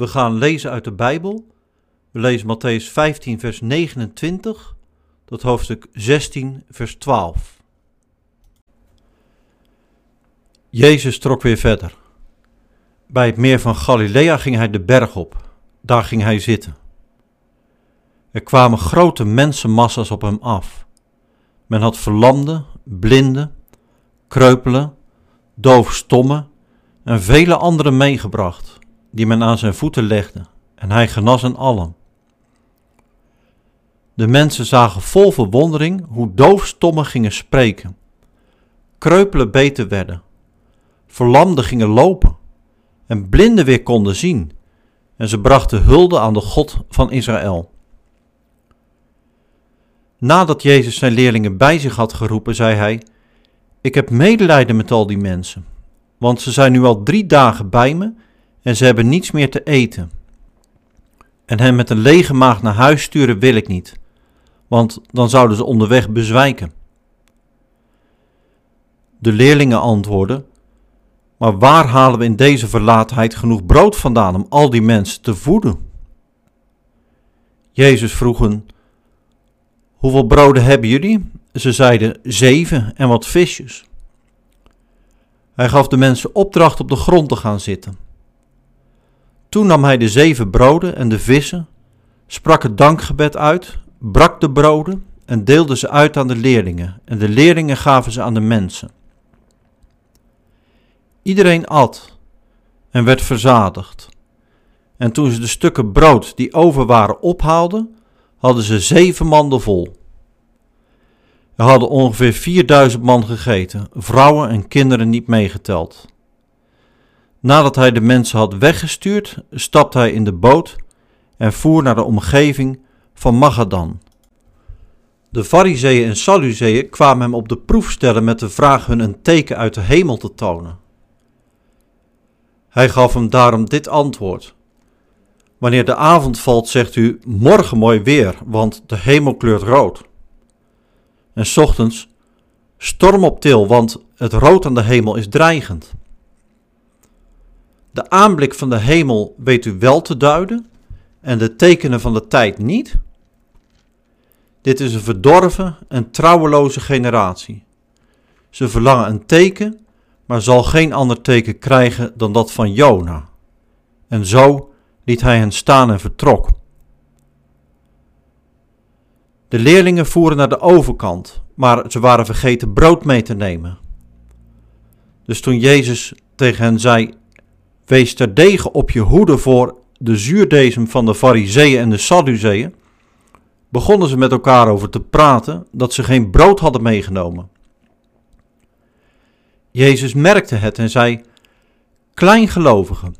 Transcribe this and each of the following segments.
We gaan lezen uit de Bijbel. We lezen Matthäus 15, vers 29 tot hoofdstuk 16, vers 12. Jezus trok weer verder. Bij het meer van Galilea ging hij de berg op. Daar ging hij zitten. Er kwamen grote mensenmassa's op hem af. Men had verlamden, blinden, kreupelen, doofstommen en vele anderen meegebracht, die men aan zijn voeten legde, en hij genas hen allen. De mensen zagen vol verwondering hoe doofstommen gingen spreken, kreupelen beter werden, verlamden gingen lopen en blinden weer konden zien, en ze brachten hulde aan de God van Israël. Nadat Jezus zijn leerlingen bij zich had geroepen, zei hij: Ik heb medelijden met al die mensen, want ze zijn nu al drie dagen bij me en ze hebben niets meer te eten. En hen met een lege maag naar huis sturen wil ik niet, want dan zouden ze onderweg bezwijken. De leerlingen antwoordden: Maar waar halen we in deze verlatenheid genoeg brood vandaan om al die mensen te voeden? Jezus vroeg hen: Hoeveel broden hebben jullie? Ze zeiden zeven en wat visjes. Hij gaf de mensen opdracht op de grond te gaan zitten. Toen nam hij de zeven broden en de vissen, sprak het dankgebed uit, brak de broden en deelde ze uit aan de leerlingen, en de leerlingen gaven ze aan de mensen. Iedereen at en werd verzadigd. En toen ze de stukken brood die over waren ophaalden, hadden ze zeven manden vol. Er hadden ongeveer 4000 man gegeten, vrouwen en kinderen niet meegeteld. Nadat hij de mensen had weggestuurd, stapte hij in de boot en voer naar de omgeving van Magadan. De Fariseeën en Sadduceeën kwamen hem op de proef stellen met de vraag hun een teken uit de hemel te tonen. Hij gaf hem daarom dit antwoord. Wanneer de avond valt, zegt u morgen mooi weer, want de hemel kleurt rood. En ochtends storm op til, want het rood aan de hemel is dreigend. De aanblik van de hemel weet u wel te duiden en de tekenen van de tijd niet. Dit is een verdorven en trouweloze generatie. Ze verlangen een teken, maar zal geen ander teken krijgen dan dat van Jona. En zo liet hij hen staan en vertrok. De leerlingen voeren naar de overkant, maar ze waren vergeten brood mee te nemen. Dus toen Jezus tegen hen zei: Wees terdege op je hoede voor de zuurdesem van de Fariseeën en de Sadduceeën, begonnen ze met elkaar over te praten dat ze geen brood hadden meegenomen. Jezus merkte het en zei: Kleingelovigen,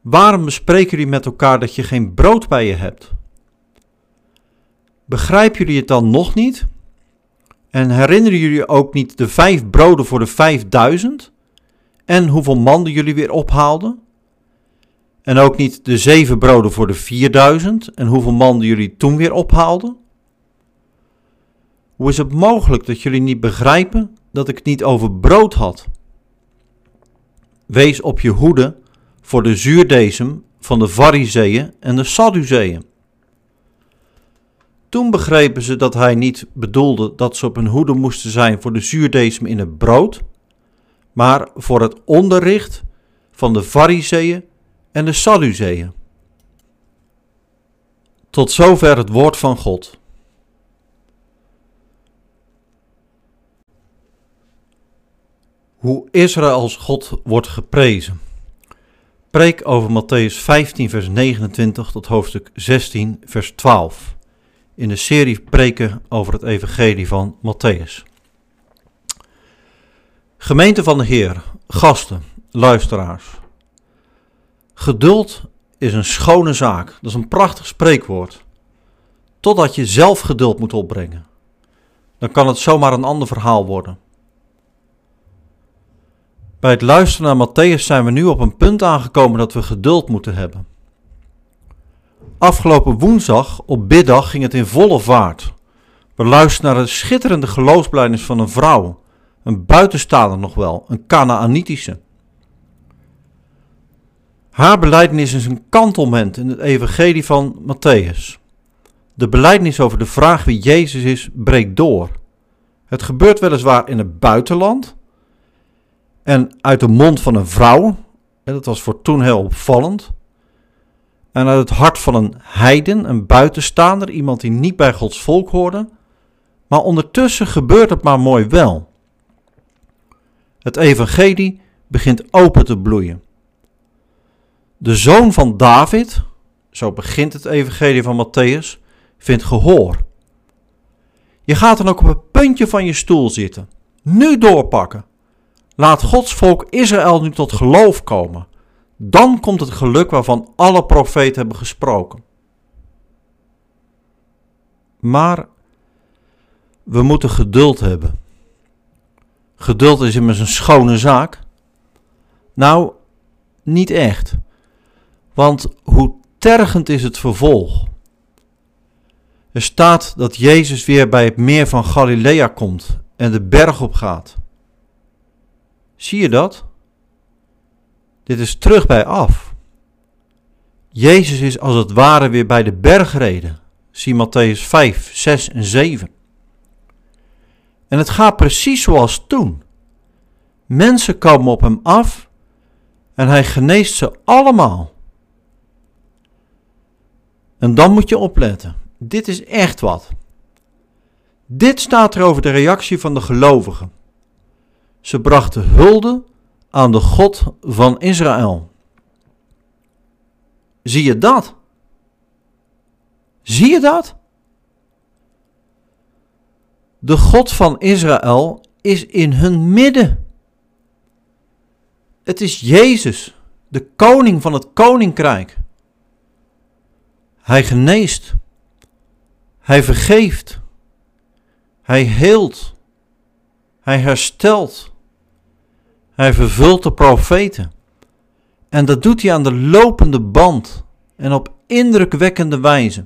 Waarom bespreken jullie met elkaar dat je geen brood bij je hebt? Begrijpen jullie het dan nog niet? En herinneren jullie ook niet de vijf broden voor de vijfduizend? En hoeveel manden jullie weer ophaalden? En ook niet de zeven broden voor de vierduizend en hoeveel manden jullie toen weer ophaalden? Hoe is het mogelijk dat jullie niet begrijpen dat ik het niet over brood had? Wees op je hoede voor de zuurdesem van de Fariseeën en de Sadduceeën. Toen begrepen ze dat hij niet bedoelde dat ze op hun hoede moesten zijn voor de zuurdesem in het brood, maar voor het onderricht van de Fariseeën en de Sadduceeën. Tot zover het woord van God. Hoe Israëls God wordt geprezen preek over Matthäus 15, vers 29 tot hoofdstuk 16, vers 12. In de serie preken over het evangelie van Matthäus. Gemeente van de Heer, gasten, luisteraars. Geduld is een schone zaak. Dat is een prachtig spreekwoord. Totdat je zelf geduld moet opbrengen. Dan kan het zomaar een ander verhaal worden. Bij het luisteren naar Matthäus zijn we nu op een punt aangekomen dat we geduld moeten hebben. Afgelopen woensdag op biddag ging het in volle vaart. We luisterden naar de schitterende geloofsblijdenis van een vrouw, een buitenstaander nog wel, een Canaanitische. Haar belijdenis is een kantelmoment in het evangelie van Matthäus. De belijdenis over de vraag wie Jezus is breekt door. Het gebeurt weliswaar in het buitenland en uit de mond van een vrouw. Dat was voor toen heel opvallend. En uit het hart van een heiden, een buitenstaander, iemand die niet bij Gods volk hoorde. Maar ondertussen gebeurt het maar mooi wel. Het evangelie begint open te bloeien. De zoon van David, zo begint het evangelie van Matthäus, vindt gehoor. Je gaat dan ook op het puntje van je stoel zitten. Nu doorpakken. Laat Gods volk Israël nu tot geloof komen. Dan komt het geluk waarvan alle profeten hebben gesproken. Maar we moeten geduld hebben. Geduld is immers een schone zaak. Nou, niet echt. Want hoe tergend is het vervolg? Er staat dat Jezus weer bij het meer van Galilea komt en de berg op gaat. Zie je dat? Dit is terug bij af. Jezus is als het ware weer bij de bergreden. Zie Matthäus 5, 6 en 7. En het gaat precies zoals toen. Mensen komen op hem af en hij geneest ze allemaal. En dan moet je opletten. Dit is echt wat. Dit staat er over de reactie van de gelovigen. Ze brachten hulde aan de God van Israël. Zie je dat? Zie je dat? De God van Israël is in hun midden. Het is Jezus, de koning van het koninkrijk. Hij geneest. Hij vergeeft. Hij heelt. Hij herstelt. Hij vervult de profeten. En dat doet hij aan de lopende band en op indrukwekkende wijze.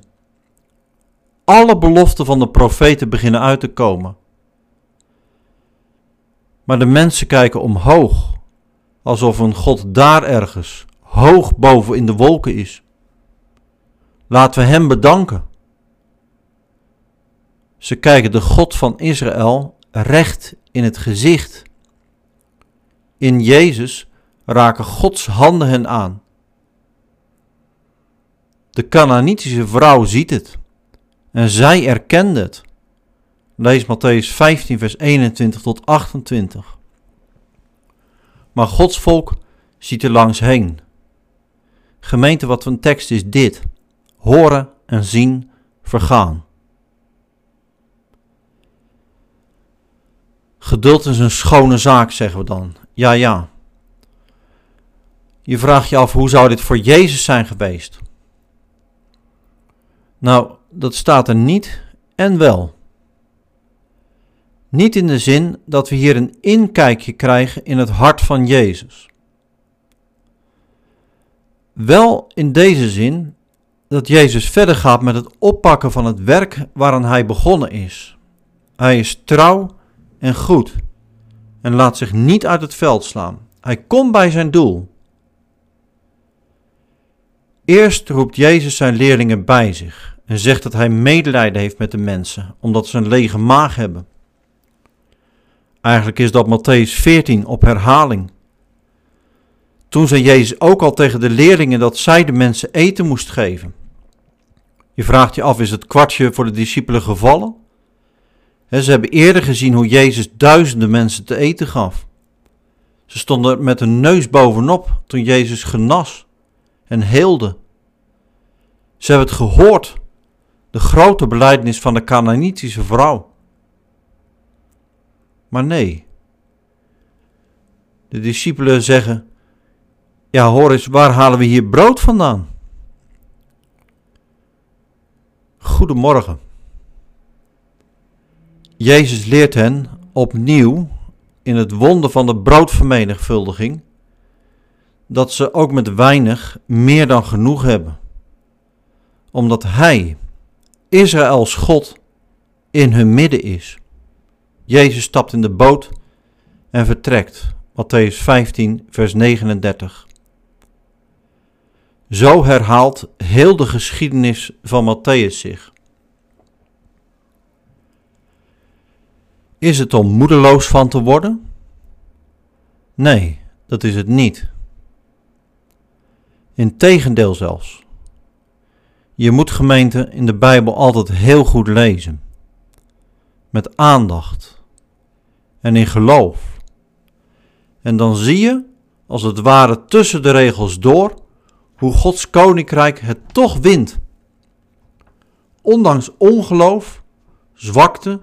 Alle beloften van de profeten beginnen uit te komen. Maar de mensen kijken omhoog, alsof een God daar ergens, hoog boven in de wolken is. Laten we Hem bedanken. Ze kijken de God van Israël recht in het gezicht. In Jezus raken Gods handen hen aan. De Canaanitische vrouw ziet het en zij erkende het. Lees Matthäus 15, vers 21 tot 28. Maar Gods volk ziet er langs heen. Gemeente, wat een tekst is dit: horen en zien vergaan. Geduld is een schone zaak, zeggen we dan. Ja, ja. Je vraagt je af, hoe zou dit voor Jezus zijn geweest? Nou, dat staat er niet en wel. Niet in de zin dat we hier een inkijkje krijgen in het hart van Jezus. Wel in deze zin dat Jezus verder gaat met het oppakken van het werk waaraan hij begonnen is. Hij is trouw en goed en laat zich niet uit het veld slaan. Hij komt bij zijn doel. Eerst roept Jezus zijn leerlingen bij zich en zegt dat hij medelijden heeft met de mensen, omdat ze een lege maag hebben. Eigenlijk is dat Matthäus 14 op herhaling. Toen zei Jezus ook al tegen de leerlingen dat zij de mensen eten moest geven. Je vraagt je af, is het kwartje voor de discipelen gevallen? ze hebben eerder gezien hoe Jezus duizenden mensen te eten gaf. Ze stonden met hun neus bovenop toen Jezus genas en heelde. Ze hebben het gehoord, de grote belijdenis van de Canaanitische vrouw. Maar nee, de discipelen zeggen, ja hoor eens, waar halen we hier brood vandaan? Goedemorgen. Jezus leert hen opnieuw in het wonder van de broodvermenigvuldiging dat ze ook met weinig meer dan genoeg hebben. Omdat Hij, Israëls God, in hun midden is. Jezus stapt in de boot en vertrekt. Matthäus 15, vers 39. Zo herhaalt heel de geschiedenis van Matthäus zich. Is het om moedeloos van te worden? Nee, dat is het niet. Integendeel zelfs. Je moet gemeente in de Bijbel altijd heel goed lezen. Met aandacht. En in geloof. En dan zie je, als het ware tussen de regels door, hoe Gods koninkrijk het toch wint. Ondanks ongeloof, zwakte,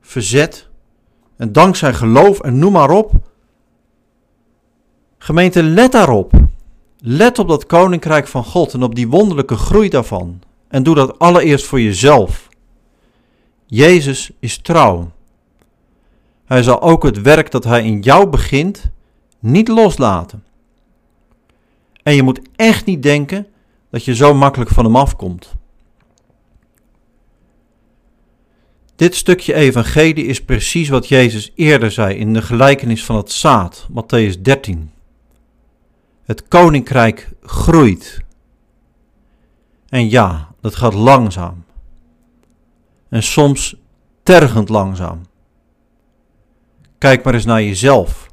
verzet en dankzij geloof en noem maar op. Gemeente, let daarop. Let op dat koninkrijk van God en op die wonderlijke groei daarvan. En doe dat allereerst voor jezelf. Jezus is trouw. Hij zal ook het werk dat hij in jou begint niet loslaten. En je moet echt niet denken dat je zo makkelijk van hem afkomt. Dit stukje evangelie is precies wat Jezus eerder zei in de gelijkenis van het zaad, Matthäus 13. Het koninkrijk groeit. En ja, dat gaat langzaam. En soms tergend langzaam. Kijk maar eens naar jezelf.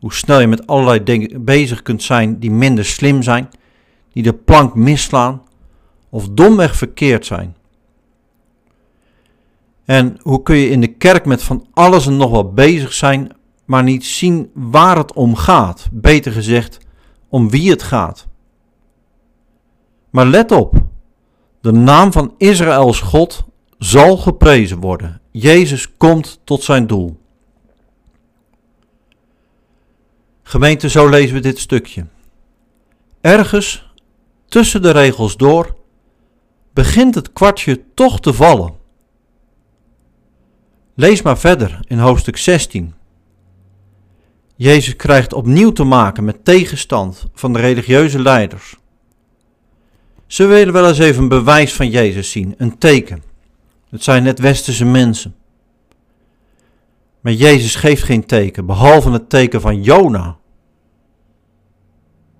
Hoe snel je met allerlei dingen bezig kunt zijn die minder slim zijn, die de plank misslaan of domweg verkeerd zijn. En hoe kun je in de kerk met van alles en nog wat bezig zijn, maar niet zien waar het om gaat? Beter gezegd, om wie het gaat. Maar let op, de naam van Israëls God zal geprezen worden. Jezus komt tot zijn doel. Gemeente, zo lezen we dit stukje. Ergens tussen de regels door begint het kwartje toch te vallen. Lees maar verder in hoofdstuk 16. Jezus krijgt opnieuw te maken met tegenstand van de religieuze leiders. Ze willen wel eens even een bewijs van Jezus zien, een teken. Het zijn net westerse mensen. Maar Jezus geeft geen teken, behalve het teken van Jona.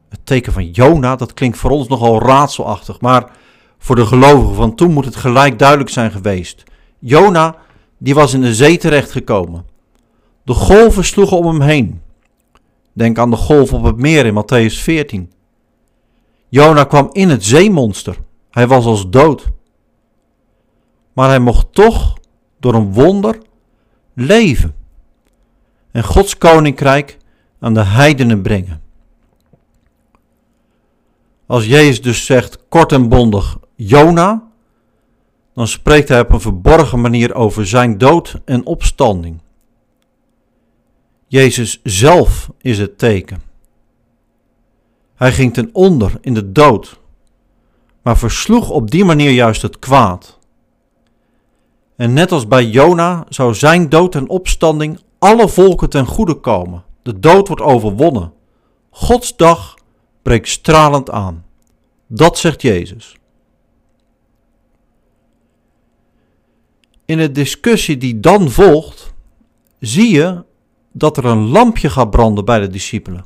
Het teken van Jona, dat klinkt voor ons nogal raadselachtig, maar voor de gelovigen van toen moet het gelijk duidelijk zijn geweest. Jona, die was in de zee terechtgekomen. De golven sloegen om hem heen. Denk aan de golf op het meer in Matthäus 14. Jona kwam in het zeemonster. Hij was als dood. Maar hij mocht toch door een wonder leven. En Gods koninkrijk aan de heidenen brengen. Als Jezus dus zegt kort en bondig Jona, dan spreekt hij op een verborgen manier over zijn dood en opstanding. Jezus zelf is het teken. Hij ging ten onder in de dood, maar versloeg op die manier juist het kwaad. En net als bij Jona zou zijn dood en opstanding alle volken ten goede komen. De dood wordt overwonnen. Gods dag breekt stralend aan. Dat zegt Jezus. In de discussie die dan volgt, zie je dat er een lampje gaat branden bij de discipelen.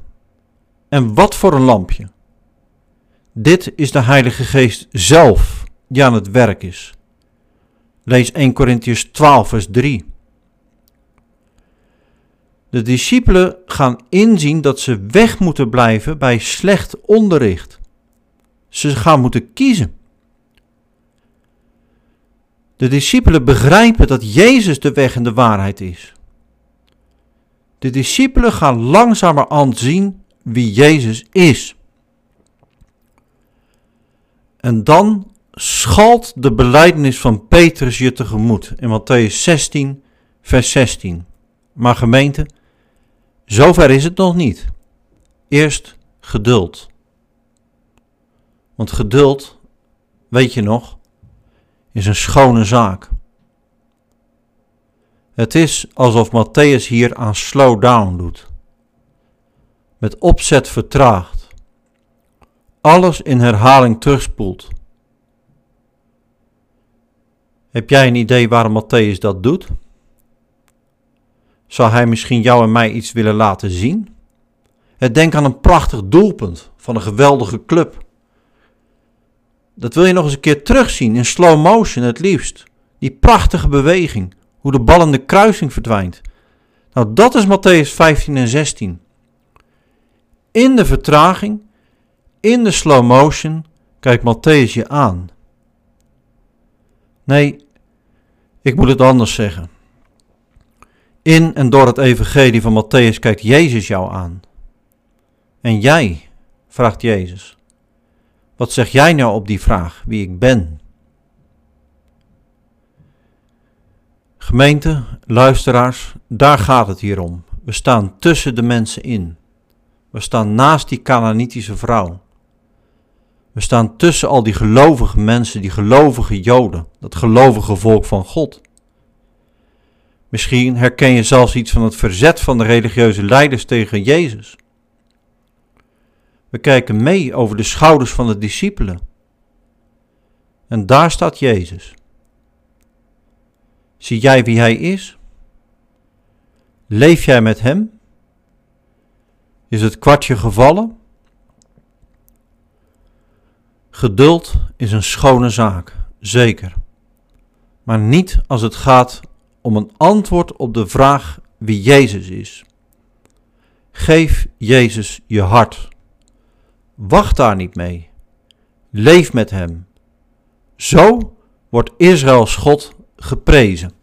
En wat voor een lampje? Dit is de Heilige Geest zelf die aan het werk is. Lees 1 Corinthians 12, vers 3. De discipelen gaan inzien dat ze weg moeten blijven bij slecht onderricht. Ze gaan moeten kiezen. De discipelen begrijpen dat Jezus de weg en de waarheid is. De discipelen gaan langzamerhand zien wie Jezus is. En dan schalt de beleidenis van Petrus je tegemoet in Matthäus 16, vers 16. Maar gemeente, zover is het nog niet. Eerst geduld. Want geduld, weet je nog, is een schone zaak. Het is alsof Matthäus hier aan slow down doet. Met opzet vertraagt. Alles in herhaling terugspoelt. Heb jij een idee waarom Matthäus dat doet? Zou hij misschien jou en mij iets willen laten zien? Denk aan een prachtig doelpunt van een geweldige club. dat wil je nog eens een keer terugzien in slow motion het liefst. Die prachtige beweging, hoe de bal de kruising verdwijnt. Nou, dat is Matthäus 15 en 16. In de vertraging, in de slow motion, kijkt Matthäus je aan. Nee, ik moet het anders zeggen. In en door het evangelie van Matthäus kijkt Jezus jou aan. En jij, vraagt Jezus. Wat zeg jij nou op die vraag, wie ik ben? Gemeente, luisteraars, daar gaat het hier om. We staan tussen de mensen in. We staan naast die Canaanitische vrouw. We staan tussen al die gelovige mensen, die gelovige Joden, dat gelovige volk van God. Misschien herken je zelfs iets van het verzet van de religieuze leiders tegen Jezus. We kijken mee over de schouders van de discipelen. En daar staat Jezus. Zie jij wie Hij is? Leef jij met Hem? Is het kwartje gevallen? Geduld is een schone zaak, zeker. Maar niet als het gaat om een antwoord op de vraag wie Jezus is. Geef Jezus je hart. Wacht daar niet mee. Leef met Hem. Zo wordt Israëls God geprezen.